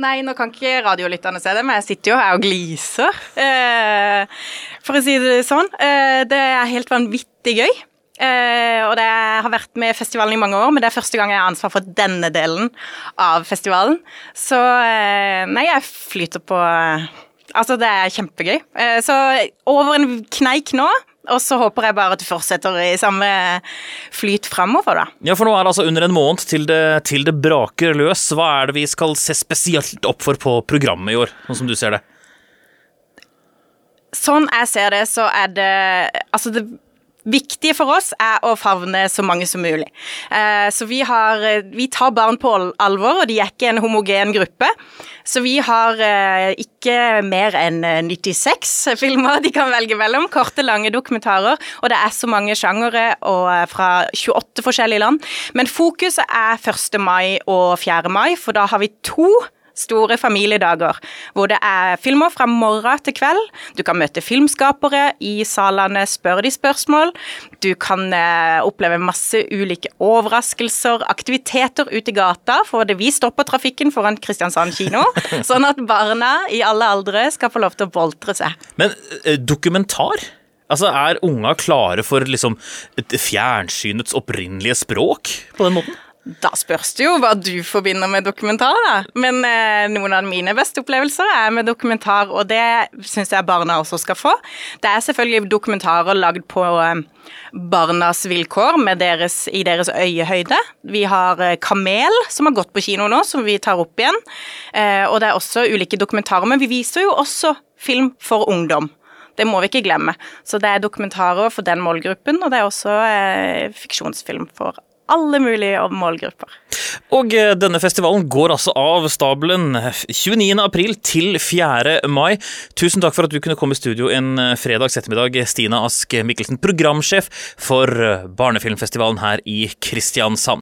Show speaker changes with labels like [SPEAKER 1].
[SPEAKER 1] Nei, nå kan ikke radiolytterne se det, men jeg sitter jo her og gliser. Eh, for å si det sånn. Eh, det er helt vanvittig gøy. Eh, og det har vært med festivalen i mange år, men det er første gang jeg har ansvar for denne delen av festivalen. Så eh, nei, jeg flyter på eh, Altså, det er kjempegøy. Eh, så over en kneik nå. Og så håper jeg bare at du fortsetter i samme flyt framover, da.
[SPEAKER 2] Ja, for nå er det altså under en måned til det, til det braker løs. Hva er det vi skal se spesielt opp for på programmet i år, sånn som du ser det?
[SPEAKER 1] Sånn jeg ser det, så er det Altså, det viktige for oss er å favne så mange som mulig. Eh, så vi har Vi tar barn på alvor, og de er ikke en homogen gruppe. Så vi har eh, ikke mer enn 96 filmer de kan velge mellom. Korte, lange dokumentarer. Og det er så mange sjangere fra 28 forskjellige land. Men fokuset er 1. mai og 4. mai, for da har vi to store familiedager, hvor det er filmer fra morgen til kveld. Du kan møte filmskapere i salene, spørre de spørsmål. Du kan eh, oppleve masse ulike overraskelser, aktiviteter ute i gata, for det vi stopper trafikken foran Kristiansand kino, sånn at barna i alle aldre skal få lov til å boltre seg.
[SPEAKER 2] Men eh, dokumentar? Altså, Er unga klare for liksom fjernsynets opprinnelige språk på den måten?
[SPEAKER 1] Da spørs det jo hva du forbinder med dokumentar, da. Men eh, noen av mine beste opplevelser er med dokumentar, og det syns jeg barna også skal få. Det er selvfølgelig dokumentarer lagd på eh, barnas vilkår deres, i deres øyehøyde. Vi har eh, Kamel, som har gått på kino nå, som vi tar opp igjen. Eh, og det er også ulike dokumentarer, men vi viser jo også film for ungdom. Det må vi ikke glemme. Så det er dokumentarer for den målgruppen, og det er også eh, fiksjonsfilm for alle mulige målgrupper.
[SPEAKER 2] Og eh, denne festivalen går altså av stabelen 29. april til 4. mai. Tusen takk for at du kunne komme i studio en eh, fredags ettermiddag, Stina Ask Mikkelsen, programsjef for eh, Barnefilmfestivalen her i Kristiansand.